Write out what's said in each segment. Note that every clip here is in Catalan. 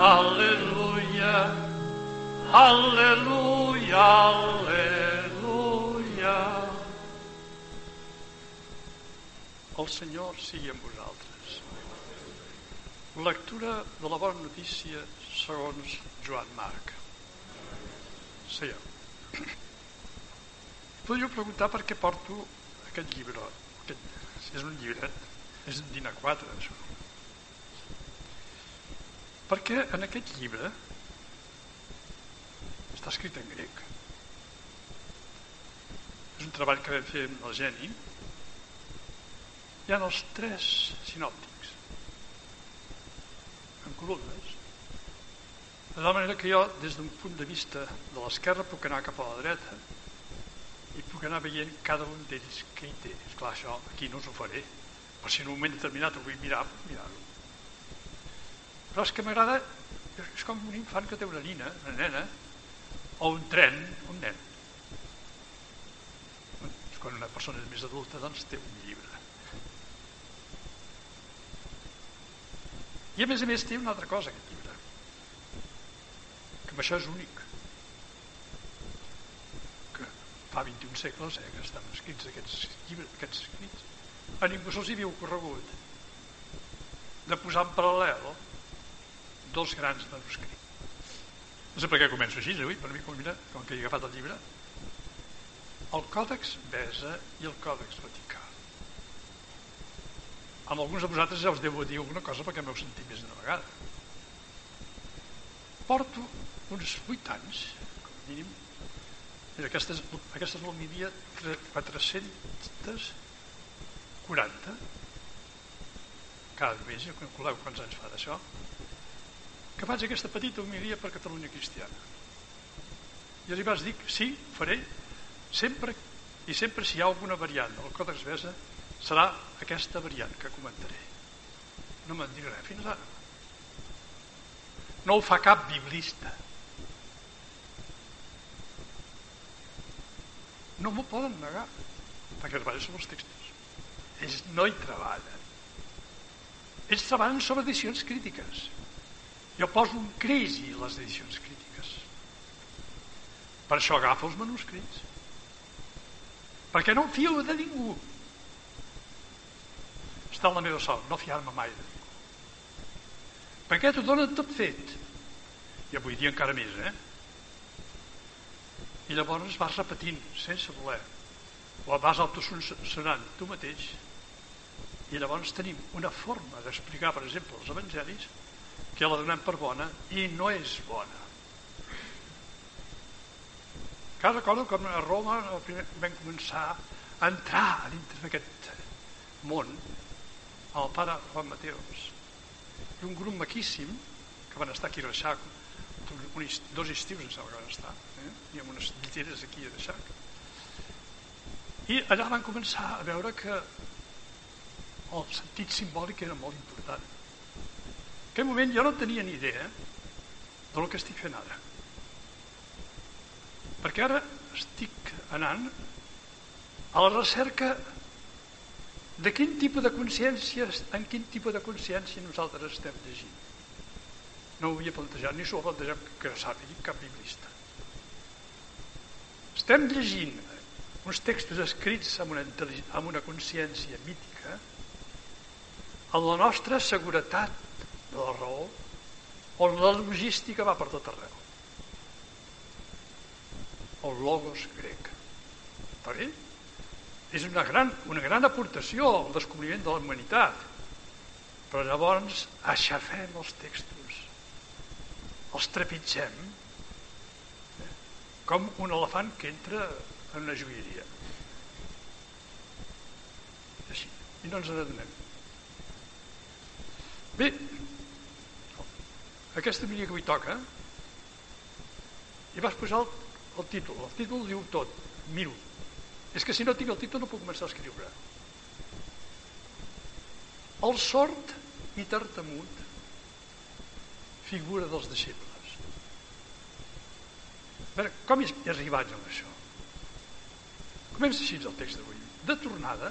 Hallelujah, hallelujah, hallelujah. El Senyor sigui amb vosaltres. Lectura de la bona notícia segons Joan Marc. Seieu. Podríeu preguntar per què porto aquest llibre. Aquest, és un llibret, és un dinar 4, això. Perquè en aquest llibre està escrit en grec. És un treball que vam fer amb el geni. Hi ha els tres sinòptics en columnes. De la manera que jo, des d'un punt de vista de l'esquerra, puc anar cap a la dreta i puc anar veient cada un d'ells què hi té. Esclar, això aquí no us ho faré, però si en un moment determinat ho vull mirar, mirar-ho. Però és que m'agrada, és com un infant que té una nina, una nena, o un tren, un nen. Quan una persona és més adulta, doncs té un llibre. I a més a més té una altra cosa, aquest llibre, que amb això és únic. Que fa 21 segles eh, que estan escrits aquests llibres, aquests escrits. A ningú se'ls havia ocorregut de posar en paral·lel dos grans manuscrits. No sé per què començo així avui, per mi mira, com que he agafat el llibre, el Còdex Besa i el Còdex Vaticà. Amb alguns de vosaltres ja us devo dir alguna cosa perquè m'heu sentit més d'una vegada. Porto uns 8 anys, com mínim, i aquesta és, aquesta és l'homilia 440 cada mes, ja calculeu quants anys fa d'això, que faig aquesta petita homilia per Catalunya Cristiana. I hi vas dir que sí, faré, sempre i sempre si hi ha alguna variant del Còdex Besa serà aquesta variant que comentaré. No me'n diré res fins ara. No ho fa cap biblista. No m'ho poden negar, perquè treballen sobre els textos. Ells no hi treballen. Ells treballen sobre edicions crítiques. Jo poso un crisi les edicions crítiques. Per això agafo els manuscrits. Perquè no em fio de ningú. Està en la meva sort, no fiar-me mai de ningú. Perquè t'ho donen tot fet. I avui dia encara més, eh? I llavors vas repetint, sense voler. O vas autosonant tu mateix. I llavors tenim una forma d'explicar, per exemple, els evangelis que la donem per bona i no és bona. Que recordo que a Roma vam començar a entrar dintre d'aquest món el pare Juan Mateos i un grup maquíssim que van estar aquí a Reixac dos estius em sembla que van estar eh? i amb unes lliteres aquí a Reixac i allà van començar a veure que el sentit simbòlic era molt important aquell moment jo no tenia ni idea del que estic fent ara. Perquè ara estic anant a la recerca de quin tipus de consciència en quin tipus de consciència nosaltres estem llegint. No ho havia plantejat ni s'ho ha plantejat que sàpigui cap biblista. Estem llegint uns textos escrits amb una, amb una consciència mítica amb la nostra seguretat de la raó on la logística va per tot arreu el logos grec està bé? és una gran, una gran aportació al descobriment de la humanitat. Però llavors aixafem els textos, els trepitgem, eh? com un elefant que entra en una joieria. Així, i no ens n'adonem. Bé, aquesta mínia que avui toca i vas posar el, el títol. El títol diu tot. Miro. És que si no tinc el títol no puc començar a escriure. El sort i tartamut figura dels deixebles. A veure, com hi arribats amb això? Comença així el text d'avui. De tornada,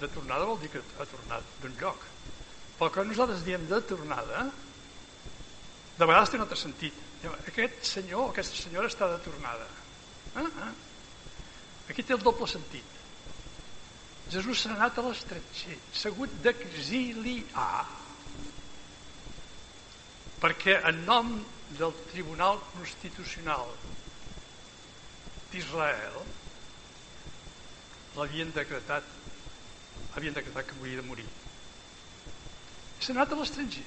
de tornada vol dir que ha tornat d'un lloc. Però quan nosaltres diem de tornada, de vegades té un altre sentit. Aquest senyor o aquesta senyora està de tornada. Ah, ah. Aquí té el doble sentit. Jesús s'ha anat a l'estretxer, s'ha hagut d'exiliar, perquè en nom del Tribunal Constitucional d'Israel l'havien decretat havien decretat que hauria de morir. S'ha anat a l'estranger.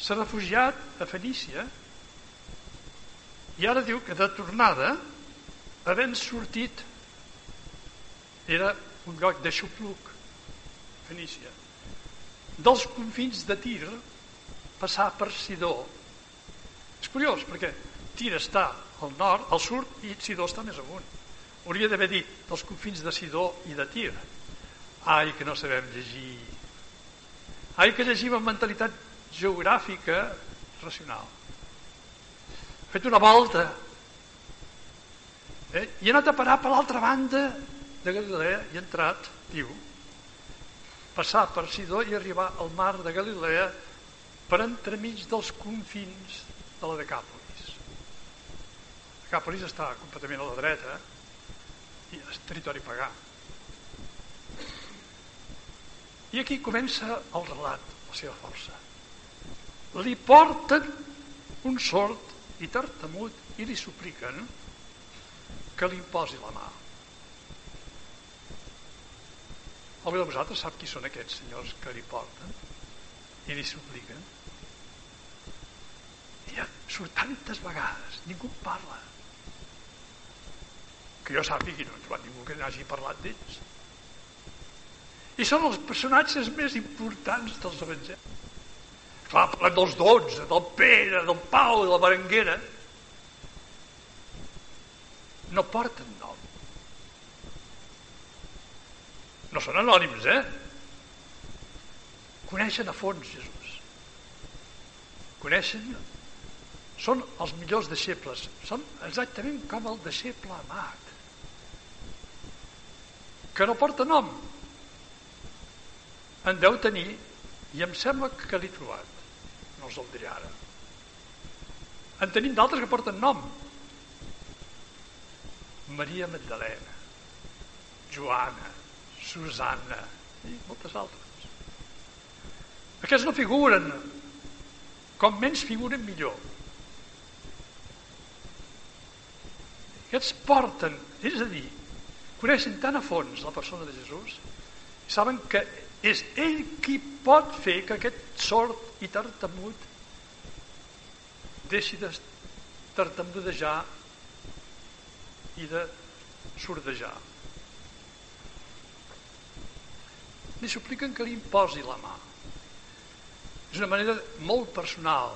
S'ha refugiat a Fenícia i ara diu que de tornada, havent sortit, era un lloc de xupluc, Fenícia. Dels confins de Tir, passar per Sidó. És curiós, perquè Tir està al nord, al sud, i Sidó està més amunt. Hauria d'haver dit dels confins de Sidó i de Tir. Ai, que no sabem llegir. Ai, que llegim amb mentalitat geogràfica racional. He fet una volta eh? i he anat a parar per l'altra banda de Galilea i he entrat, diu, passar per Sidó i arribar al mar de Galilea per entremig dels confins de la Decàpolis. Decàpolis està completament a la dreta, i és territori pagà. I aquí comença el relat, la seva força. Li porten un sort i tartamut i li supliquen que li posi la mà. Algú de vosaltres sap qui són aquests senyors que li porten i li supliquen? Ja surt tantes vegades, ningú parla que jo sàpigui, no ens va ningú que n'hagi parlat d'ells. I són els personatges més importants dels evangelis. Clar, parlem dels dotze, del Pere, del Pau, de la Berenguera. No porten nom. No són anònims, eh? Coneixen a fons Jesús. Coneixen són els millors deixebles. Són exactament com el deixeble amat que no porta nom. En deu tenir, i em sembla que l'he trobat. No us el diré ara. En tenim d'altres que porten nom. Maria Magdalena, Joana, Susana i moltes altres. Aquests no figuren. Com menys figuren, millor. Aquests porten, és a dir, coneixen tan a fons la persona de Jesús saben que és ell qui pot fer que aquest sort i tartamut deixi de tartamudejar i de sordejar. Li supliquen que li imposi la mà. És una manera molt personal.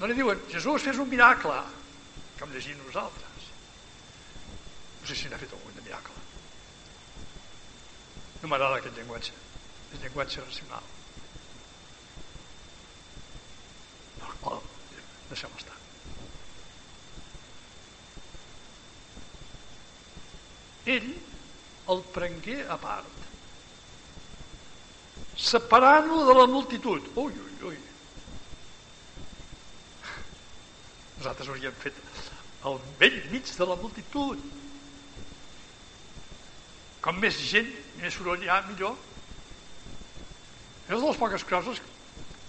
No li diuen, Jesús, fes un miracle, com llegim nosaltres no sé si n'ha fet algun. No m'agrada aquest llenguatge. És llenguatge racional. No, no, deixem estar. Ell el prengué a part, separant-lo de la multitud. Ui, ui, ui. Nosaltres hauríem fet el vell mig de la multitud com més gent més soroll hi ha, millor. És de les poques coses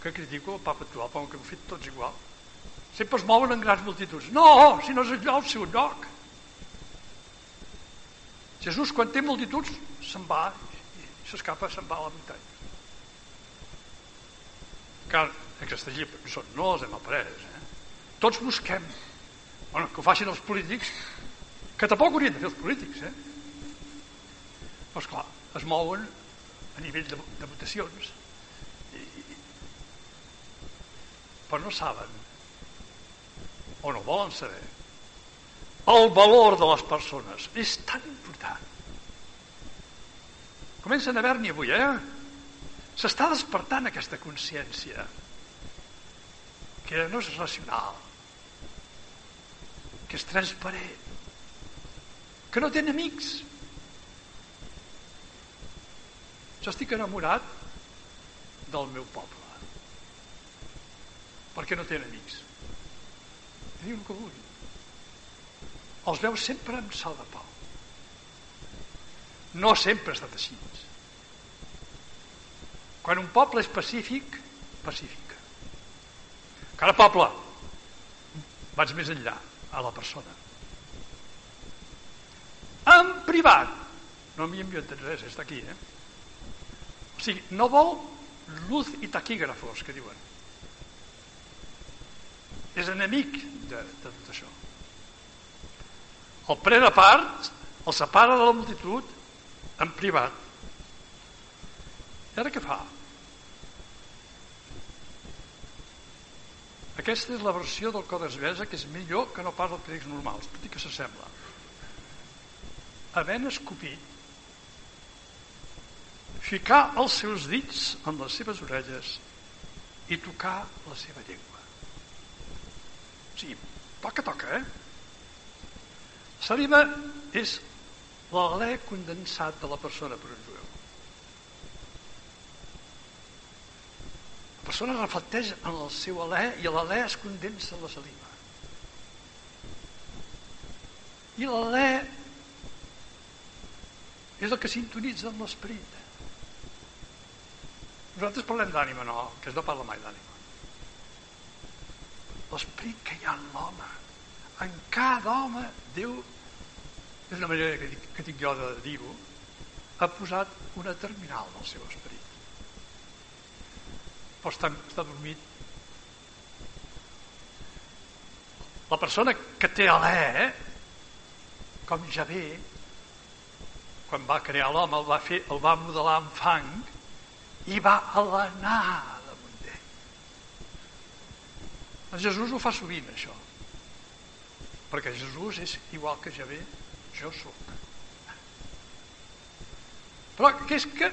que critico el papa actual, com que ho fet tots igual. Sempre es mouen en grans multituds. No, si no és allò el seu lloc. Jesús, quan té multituds, se'n va i s'escapa, se'n va a la muntanya. Car aquesta llibre no els hem après. Eh? Tots busquem bueno, que ho facin els polítics, que tampoc haurien de fer els polítics, eh? Però esclar, es mouen a nivell de, de votacions, i, però no saben, o no volen saber, el valor de les persones és tan important. Comencen a haver-n'hi avui, eh? S'està despertant aquesta consciència que no és racional, que és transparent, que no té amics. Jo estic enamorat del meu poble perquè no té amics. Diu el que vulgui els veus sempre amb sal de pau. No sempre ha estat així. Quan un poble és pacífic, pacífica. Cada poble, vaig més enllà, a la persona. En privat, no m'hi entès res, està aquí, eh? O sigui, no vol luz i taquígrafos, que diuen. És enemic de, de tot això. El pren a part, el separa de la multitud en privat. I ara què fa? Aquesta és la versió del Codes Besa que és millor que no pas els crítics normals, tot i que s'assembla. Havent escopit, ficar els seus dits en les seves orelles i tocar la seva llengua. O sigui, toca, toca, eh? Saliva és l'alè condensat de la persona per un jueu. La persona reflecteix en el seu alè i l'alè es condensa en la saliva. I l'alè és el que sintonitza amb l'esperit. Nosaltres parlem d'ànima, no, que es no parla mai d'ànima. L'esperit que hi ha en l'home en cada home Déu és una manera que, dic, que tinc jo de dir-ho ha posat una terminal del seu esperit però està, està dormit la persona que té alè com ja ve quan va crear l'home el va fer, el va modelar amb fang i va alenar damunt d'ell Jesús ho fa sovint això perquè Jesús és igual que Javé, jo sóc. Però què és que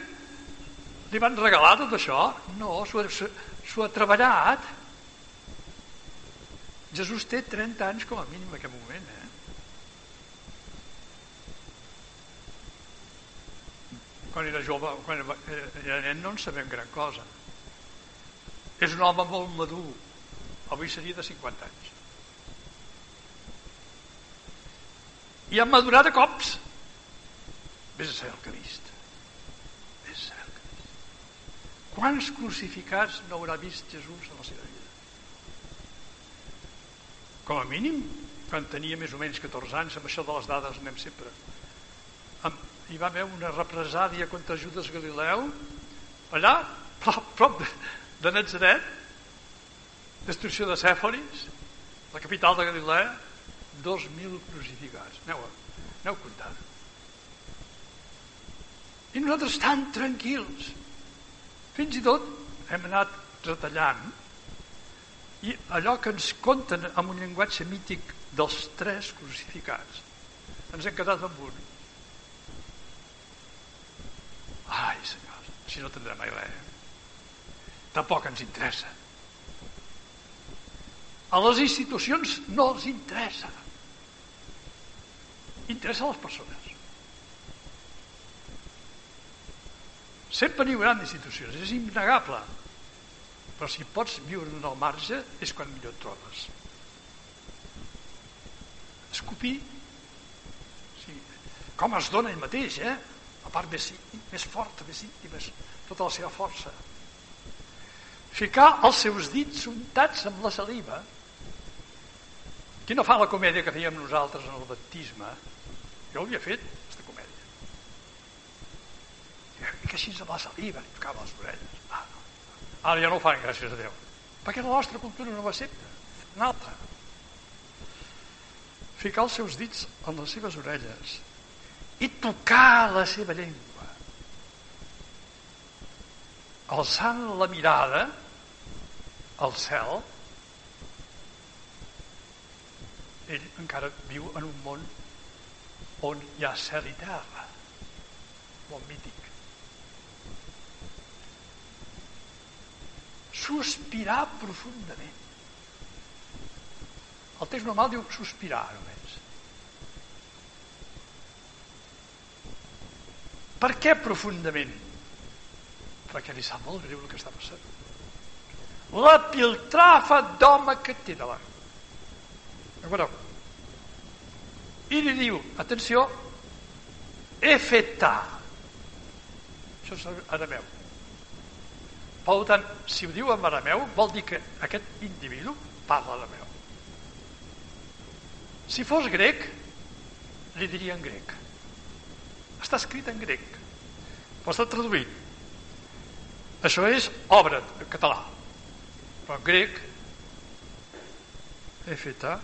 li van regalar tot això? No, s'ho ha treballat. Jesús té 30 anys com a mínim en aquest moment, eh? Quan era jove, quan era nen no en sabem gran cosa. És un home molt madur. Avui seria de 50 anys. i han madurat a cops vés a saber el que ha vist vés a saber el que ha vist quants crucificats no haurà vist Jesús en la seva vida com a mínim quan tenia més o menys 14 anys amb això de les dades anem sempre hi va haver una represàlia contra Judas Galileu allà prop, prop de, de Nazaret destrucció de Cèforis la capital de Galilea 2.000 crucificats. Aneu, aneu comptant. I nosaltres tan tranquils. Fins i tot hem anat retallant i allò que ens conten amb un llenguatge mític dels tres crucificats ens hem quedat amb un ai senyors si no tindrem mai res tampoc ens interessa a les institucions no els interessa interessa a les persones. Sempre n'hi haurà institucions, és innegable. Però si pots viure en el marge és quan millor et trobes. Escopir, sí, com es dona ell mateix, eh? La part més, més forta, més íntima, tota la seva força. Ficar els seus dits untats amb la saliva. Qui no fa la comèdia que fèiem nosaltres en el baptisme, jo havia fet, aquesta comèdia. I que així se la saliva, li tocava les orelles. Ah, no. Ara ja no ho fan, gràcies a Déu. Perquè la nostra cultura no ho accepta. Una altra. Ficar els seus dits en les seves orelles i tocar la seva llengua. alçant la mirada al cel, ell encara viu en un món on hi ha cel i terra, molt mític. Sospirar profundament. El text normal diu sospirar només. Per què profundament? Perquè li sap molt greu el que està passant. La piltrafa d'home que té davant. Veureu? I li diu, atenció, efetà. Això és arameu. Per tant, si ho diu en arameu, vol dir que aquest individu parla arameu. Si fos grec, li diria en grec. Està escrit en grec. Però està traduït. Això és obra en català. Però en grec, efetà,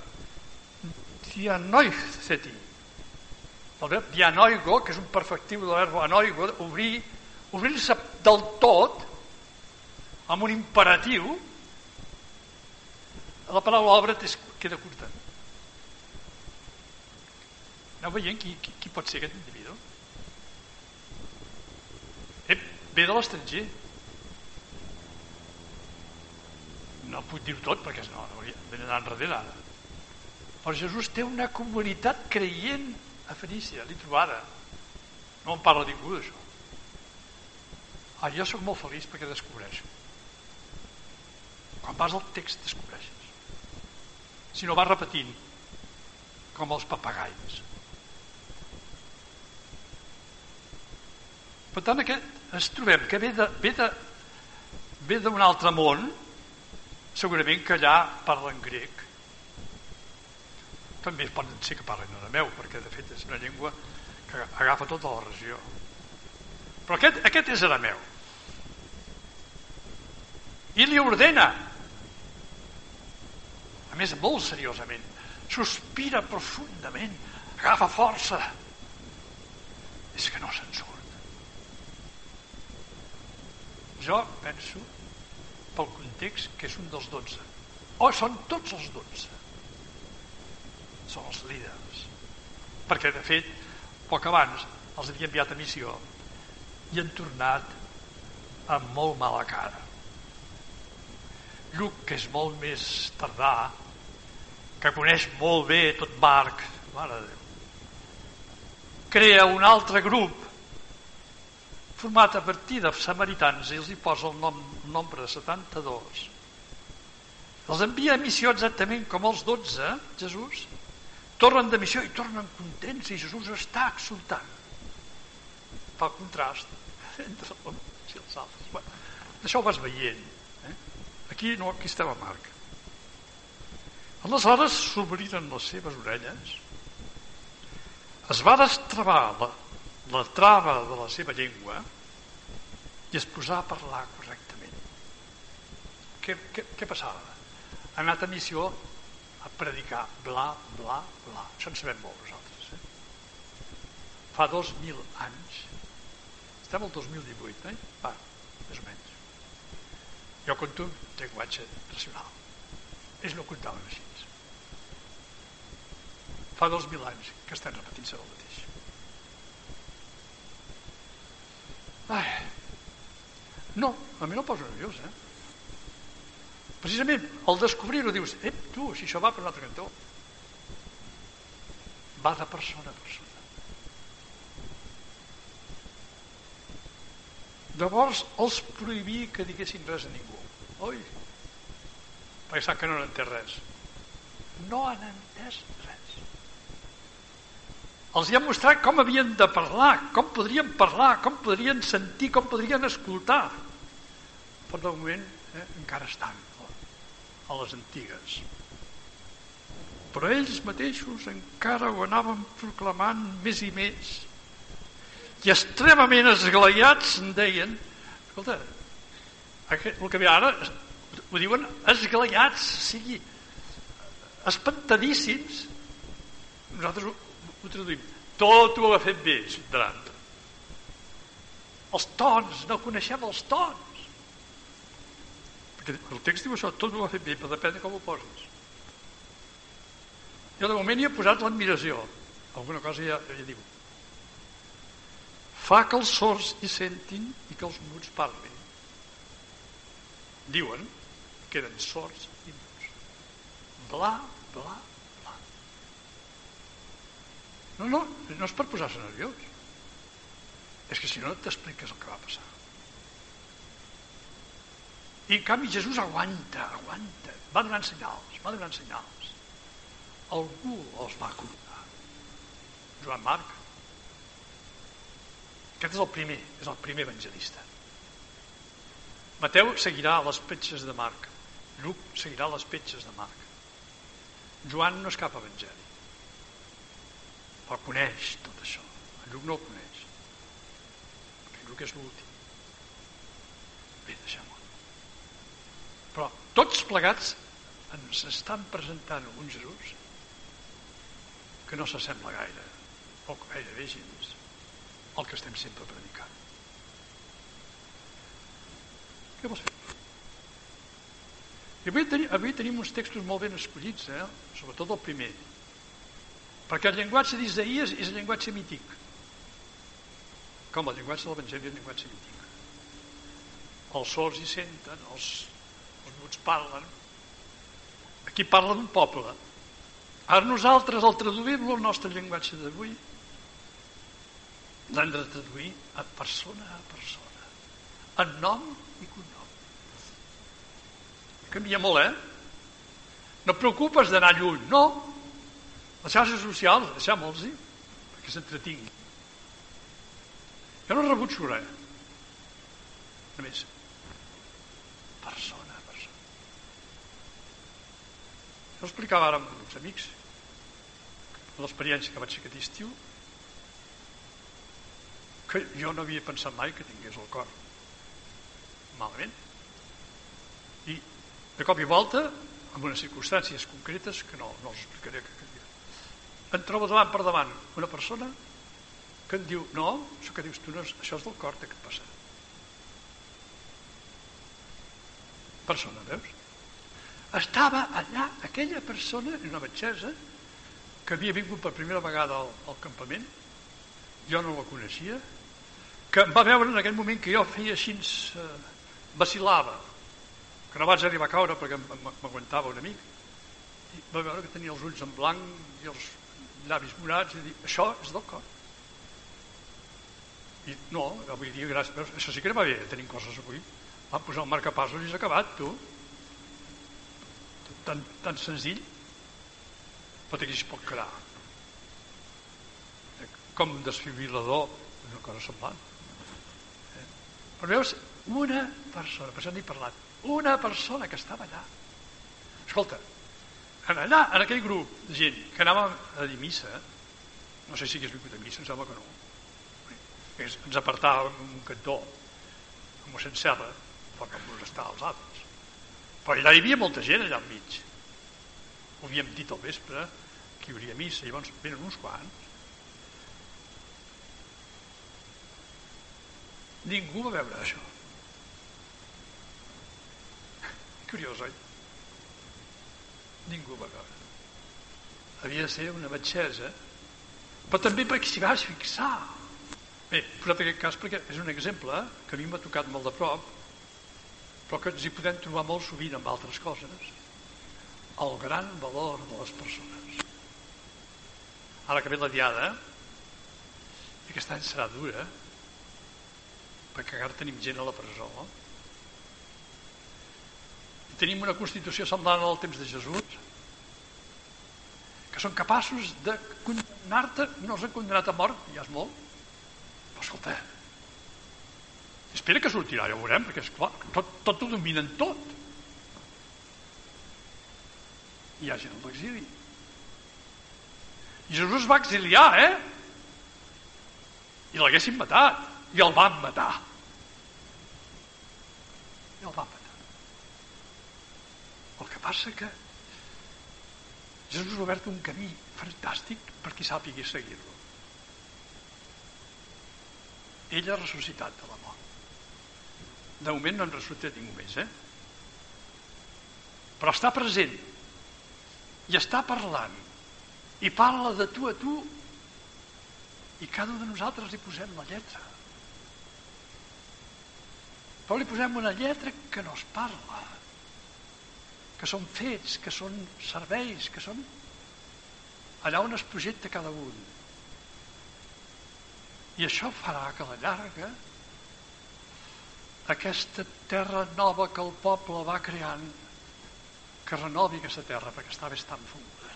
dianoiceti. El verb dianoigo, que és un perfectiu del verb anoigo, obrir, obrir-se del tot, amb un imperatiu, la paraula obra queda curta. Aneu veient qui, qui, qui pot ser aquest individu? Eh, ve de l'estranger. No puc dir tot perquè no, no hauria d'anar enrere ara. Però Jesús té una comunitat creient a Fenícia, l'he trobada. No en parla ningú d'això. Ah, jo sóc molt feliç perquè descobreixo. Quan vas al text descobreixes. Si no vas repetint, com els papagais. Per tant, aquest es trobem que ve de, ve de, ve d'un altre món, segurament que allà parlen grec, també poden ser que parlin arameu, perquè de fet és una llengua que agafa tota la regió. Però aquest, aquest és arameu. I li ordena, a més molt seriosament, sospira profundament, agafa força. És que no se'n surt. Jo penso, pel context, que és un dels dotze. O són tots els dotze són els líders. Perquè, de fet, poc abans els havia enviat a missió i han tornat amb molt mala cara. Lluc, que és molt més tardà, que coneix molt bé tot Marc, mare de Déu, crea un altre grup format a partir de samaritans i els hi posa el nom, nombre de 72 els envia a missió exactament com els 12 Jesús. Tornen de missió i tornen contents i Jesús està exultant. Pel contrast entre els i els altres. Bueno, això ho vas veient eh? aquí no, aquí estava Marc. Aleshores s'obriren les seves orelles. Es va destravar la, la trava de la seva llengua i es posà a parlar correctament què, què, què passava? ha anat a missió a predicar bla, bla, bla. Això en sabem molt nosaltres. Eh? Fa dos mil anys, estem al 2018, eh? Va, més o menys. Jo conto un llenguatge racional. Ells no comptaven així. Fa dos mil anys que estem repetint-se el mateix. Ai. No, a mi no poso nerviós, eh? Precisament, al descobrir-ho dius, ep, tu, si això va per un altre cantó. Va de persona a persona. Llavors els prohibia que diguessin res a ningú. Oi? Sap que no han entès res. No han entès res. Els hi ha mostrat com havien de parlar, com podrien parlar, com podrien sentir, com podrien escoltar. Però de moment eh, encara estan a les antigues. Però ells mateixos encara ho anaven proclamant més i més. I extremament esglaiats en deien, escolta, el que ve ara ho diuen esglaiats, o sigui, espantadíssims. Nosaltres traduïm. Tot ho ha fet bé, Ciutadans. Els tons, no coneixem els tons. Perquè el text diu això, tot ho ha fet bé, però depèn de com ho poses. Jo de moment hi he posat l'admiració. Alguna cosa ja, ja diu. Fa que els sords hi sentin i que els muts parlin. Diuen que eren sords i muts. Bla, bla, bla. No, no, no és per posar-se nerviós. És que si no t'expliques el que va passar. I en canvi Jesús aguanta, aguanta, va donant senyals, va donant senyals. Algú els va coronar. Joan Marc. Aquest és el primer, és el primer evangelista. Mateu seguirà les petges de Marc. Lluc seguirà les petges de Marc. Joan no és cap evangeli. Però coneix tot això. En Lluc no el coneix. Perquè Lluc és l'últim. Bé, deixem-ho. Però tots plegats ens estan presentant un Jesús que no s'assembla gaire, o gairebé gens, el que estem sempre predicant. Què vols fer? I avui, avui tenim uns textos molt ben escollits, eh? sobretot el primer. Perquè el llenguatge d'Isaïes és el llenguatge mític. Com el llenguatge de l'Evangeli és el llenguatge mític. Els sols hi senten, els els muts parlen. Aquí parla d'un poble. Ara nosaltres, al traduir-lo al nostre llenguatge d'avui, l'hem de traduir a persona a persona, en nom i cognom. Canvia molt, eh? No et preocupes d'anar lluny, no. Les xarxes socials, deixem-los-hi, perquè s'entretingui. Jo no rebutjo res. Només, persona. Jo explicava ara amb uns amics l'experiència que vaig fer aquest estiu que jo no havia pensat mai que tingués el cor malament i de cop i volta amb unes circumstàncies concretes que no, no els explicaré que, que em trobo davant per davant una persona que em diu no, això que dius tu no és, això és del cor que et passa. Persona, veus? estava allà aquella persona, una batxesa, que havia vingut per primera vegada al, al campament, jo no la coneixia, que em va veure en aquell moment que jo feia així, eh, vacilava, que no vaig arribar a caure perquè m'aguantava un amic, i va veure que tenia els ulls en blanc i els llavis morats, i dir, això és del cor. I no, avui dia, gràcies, això sí que va bé, tenim coses avui. Van posar el marcapassos i s'ha acabat, tu tan, tan senzill però aquí es pot quedar eh, com un desfibrilador una cosa semblant eh? però veus una persona, per això n'he parlat una persona que estava allà escolta allà, en aquell grup de gent que anava a dir missa no sé si hagués vingut a missa, em sembla que no ens apartava un cantó amb mossèn Serra perquè molestar els altres però allà hi havia molta gent allà enmig. Ho havíem dit al vespre, que hi hauria missa, llavors venen uns quants. Ningú va veure això. Curiós, oi? Ningú veure. Havia de ser una batxesa, però també perquè s'hi vas fixar. Bé, posat aquest cas perquè és un exemple que a mi m'ha tocat molt de prop, però que ens hi podem trobar molt sovint amb altres coses. El gran valor de les persones. Ara que ve la diada aquest any serà dura perquè encara tenim gent a la presó. i tenim una constitució semblant al temps de Jesús que són capaços de condemnar-te no els han condemnat a mort, ja és molt però escolta Espera que sortirà, ja ho veurem, perquè és clar, tot, tot ho dominen tot. Hi ha gent a l'exili. Jesús va exiliar, eh? I l'haguessin matat. I el van matar. I el van matar. El que passa que Jesús ha obert un camí fantàstic per qui sàpigui seguir-lo. Ell ha ressuscitat de la mort. De moment no en ressuscita ningú més, eh? però està present i està parlant i parla de tu a tu i cada un de nosaltres li posem la lletra però li posem una lletra que no es parla que són fets, que són serveis, que són allà on es projecta cada un. I això farà que a la llarga aquesta terra nova que el poble va creant que renovi aquesta terra perquè estava tan funguda.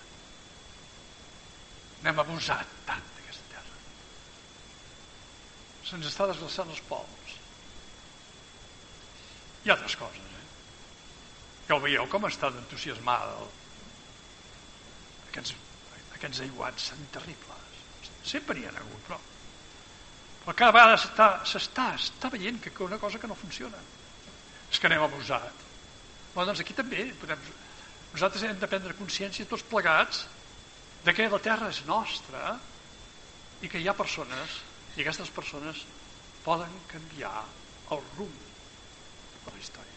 N'hem abusat tant d'aquesta terra. Se'ns està desglaçant els pols. I altres coses, eh? Ja ho veieu com està d'entusiasmada aquests, aquests aiguats són terribles. Sempre n'hi ha hagut, però, però cada vegada s'està està veient que una cosa que no funciona. És que anem abusat. Però doncs aquí també podem, nosaltres hem de prendre consciència tots plegats de que la terra és nostra i que hi ha persones i aquestes persones poden canviar el rumb de la història.